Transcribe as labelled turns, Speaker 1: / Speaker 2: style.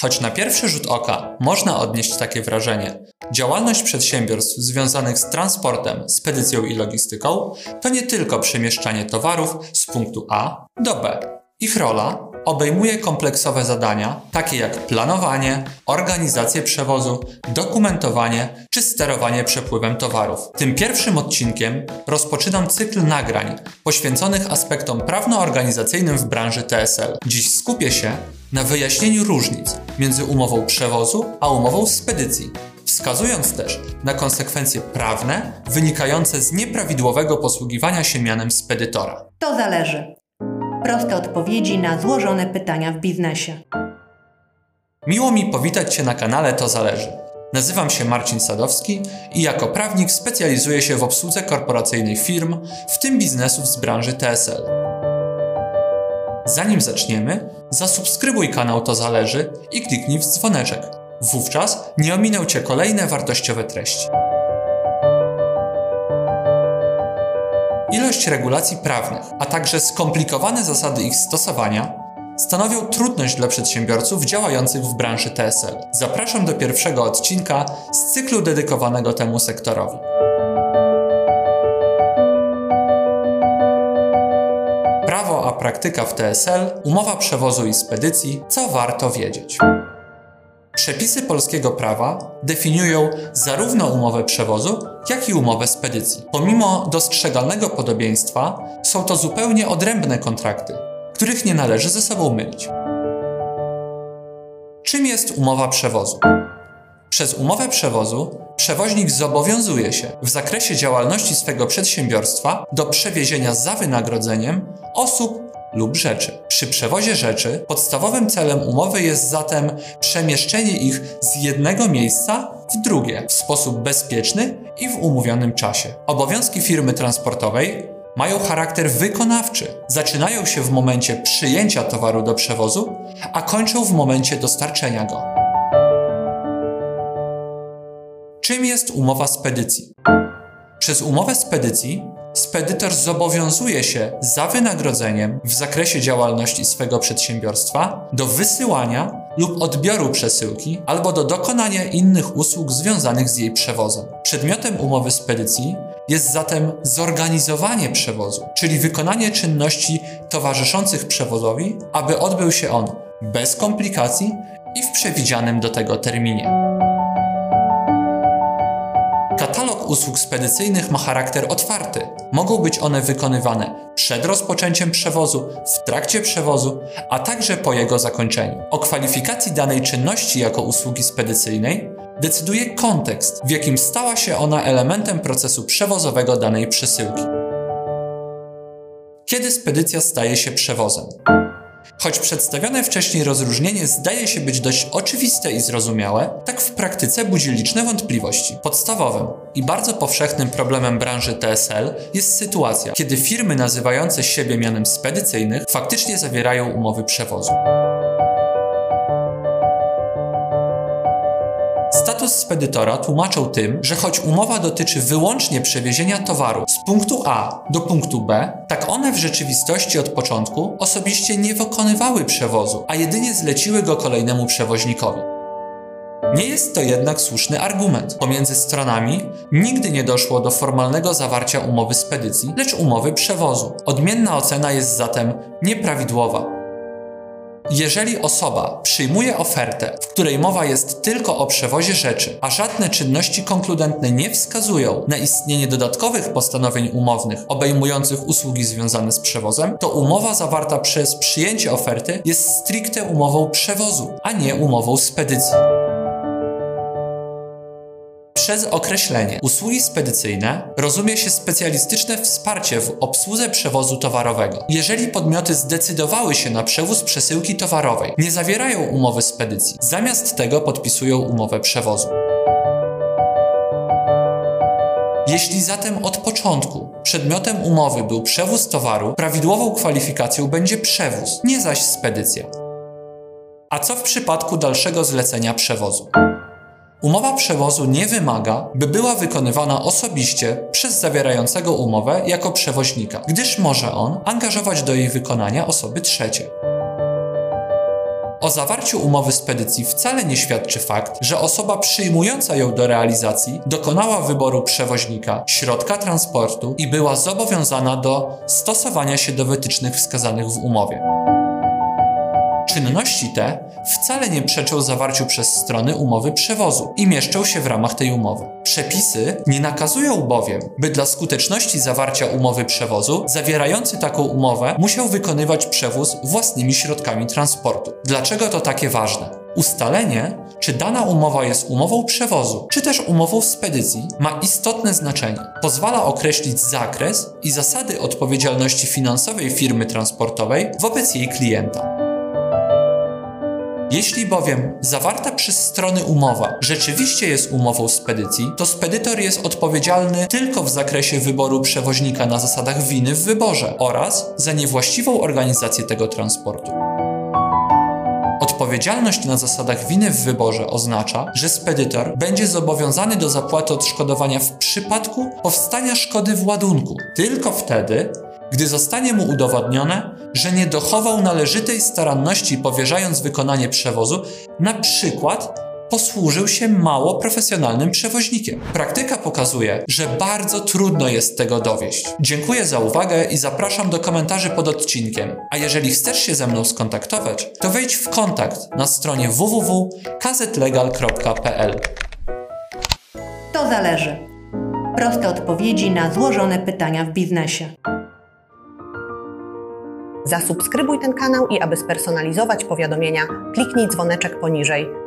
Speaker 1: Choć na pierwszy rzut oka można odnieść takie wrażenie, działalność przedsiębiorstw związanych z transportem, spedycją i logistyką to nie tylko przemieszczanie towarów z punktu A do B. Ich rola obejmuje kompleksowe zadania, takie jak planowanie, organizację przewozu, dokumentowanie czy sterowanie przepływem towarów. Tym pierwszym odcinkiem rozpoczynam cykl nagrań poświęconych aspektom prawno-organizacyjnym w branży TSL. Dziś skupię się na wyjaśnieniu różnic między umową przewozu a umową spedycji, wskazując też na konsekwencje prawne wynikające z nieprawidłowego posługiwania się mianem spedytora.
Speaker 2: To zależy. Proste odpowiedzi na złożone pytania w biznesie.
Speaker 1: Miło mi powitać Cię na kanale To Zależy. Nazywam się Marcin Sadowski i jako prawnik specjalizuję się w obsłudze korporacyjnej firm, w tym biznesów z branży TSL. Zanim zaczniemy, zasubskrybuj kanał To Zależy i kliknij w dzwoneczek. Wówczas nie ominą Cię kolejne wartościowe treści. Ilość regulacji prawnych, a także skomplikowane zasady ich stosowania stanowią trudność dla przedsiębiorców działających w branży TSL. Zapraszam do pierwszego odcinka z cyklu dedykowanego temu sektorowi. Prawo a praktyka w TSL, umowa przewozu i spedycji, co warto wiedzieć. Przepisy polskiego prawa definiują zarówno umowę przewozu, jak i umowę spedycji. Pomimo dostrzegalnego podobieństwa, są to zupełnie odrębne kontrakty, których nie należy ze sobą mylić. Czym jest umowa przewozu? Przez umowę przewozu przewoźnik zobowiązuje się w zakresie działalności swego przedsiębiorstwa do przewiezienia za wynagrodzeniem osób lub rzeczy. Przy przewozie rzeczy podstawowym celem umowy jest zatem przemieszczenie ich z jednego miejsca w drugie w sposób bezpieczny i w umówionym czasie. Obowiązki firmy transportowej mają charakter wykonawczy. Zaczynają się w momencie przyjęcia towaru do przewozu, a kończą w momencie dostarczenia go. Czym jest umowa spedycji? Przez umowę spedycji spedytor zobowiązuje się za wynagrodzeniem w zakresie działalności swego przedsiębiorstwa do wysyłania lub odbioru przesyłki albo do dokonania innych usług związanych z jej przewozem. Przedmiotem umowy spedycji jest zatem zorganizowanie przewozu, czyli wykonanie czynności towarzyszących przewozowi, aby odbył się on bez komplikacji i w przewidzianym do tego terminie. Usług spedycyjnych ma charakter otwarty. Mogą być one wykonywane przed rozpoczęciem przewozu, w trakcie przewozu, a także po jego zakończeniu. O kwalifikacji danej czynności jako usługi spedycyjnej decyduje kontekst, w jakim stała się ona elementem procesu przewozowego danej przesyłki. Kiedy spedycja staje się przewozem? Choć przedstawione wcześniej rozróżnienie zdaje się być dość oczywiste i zrozumiałe, tak w praktyce budzi liczne wątpliwości. Podstawowym i bardzo powszechnym problemem branży TSL jest sytuacja, kiedy firmy nazywające siebie mianem spedycyjnych faktycznie zawierają umowy przewozu. Status spedytora tłumaczą tym, że choć umowa dotyczy wyłącznie przewiezienia towaru z punktu A do punktu B, tak one w rzeczywistości od początku osobiście nie wykonywały przewozu, a jedynie zleciły go kolejnemu przewoźnikowi. Nie jest to jednak słuszny argument. Pomiędzy stronami nigdy nie doszło do formalnego zawarcia umowy spedycji, lecz umowy przewozu. Odmienna ocena jest zatem nieprawidłowa. Jeżeli osoba przyjmuje ofertę, w której mowa jest tylko o przewozie rzeczy, a żadne czynności konkludentne nie wskazują na istnienie dodatkowych postanowień umownych obejmujących usługi związane z przewozem, to umowa zawarta przez przyjęcie oferty jest stricte umową przewozu, a nie umową spedycji. Przez określenie usługi spedycyjne rozumie się specjalistyczne wsparcie w obsłudze przewozu towarowego. Jeżeli podmioty zdecydowały się na przewóz przesyłki towarowej, nie zawierają umowy spedycji, zamiast tego podpisują umowę przewozu. Jeśli zatem od początku przedmiotem umowy był przewóz towaru, prawidłową kwalifikacją będzie przewóz, nie zaś spedycja. A co w przypadku dalszego zlecenia przewozu? Umowa przewozu nie wymaga, by była wykonywana osobiście przez zawierającego umowę jako przewoźnika, gdyż może on angażować do jej wykonania osoby trzecie. O zawarciu umowy spedycji wcale nie świadczy fakt, że osoba przyjmująca ją do realizacji dokonała wyboru przewoźnika, środka transportu i była zobowiązana do stosowania się do wytycznych wskazanych w umowie. Czynności te wcale nie przeczą zawarciu przez strony umowy przewozu i mieszczą się w ramach tej umowy. Przepisy nie nakazują bowiem, by dla skuteczności zawarcia umowy przewozu zawierający taką umowę musiał wykonywać przewóz własnymi środkami transportu. Dlaczego to takie ważne? Ustalenie, czy dana umowa jest umową przewozu, czy też umową spedycji, ma istotne znaczenie. Pozwala określić zakres i zasady odpowiedzialności finansowej firmy transportowej wobec jej klienta. Jeśli bowiem zawarta przez strony umowa rzeczywiście jest umową spedycji, to spedytor jest odpowiedzialny tylko w zakresie wyboru przewoźnika na zasadach winy w wyborze oraz za niewłaściwą organizację tego transportu. Odpowiedzialność na zasadach winy w wyborze oznacza, że spedytor będzie zobowiązany do zapłaty odszkodowania w przypadku powstania szkody w ładunku, tylko wtedy, gdy zostanie mu udowodnione, że nie dochował należytej staranności powierzając wykonanie przewozu, na przykład posłużył się mało profesjonalnym przewoźnikiem. Praktyka pokazuje, że bardzo trudno jest tego dowieść. Dziękuję za uwagę i zapraszam do komentarzy pod odcinkiem. A jeżeli chcesz się ze mną skontaktować, to wejdź w kontakt na stronie www.kazetlegal.pl.
Speaker 2: To zależy. Proste odpowiedzi na złożone pytania w biznesie.
Speaker 3: Zasubskrybuj ten kanał i aby spersonalizować powiadomienia, kliknij dzwoneczek poniżej.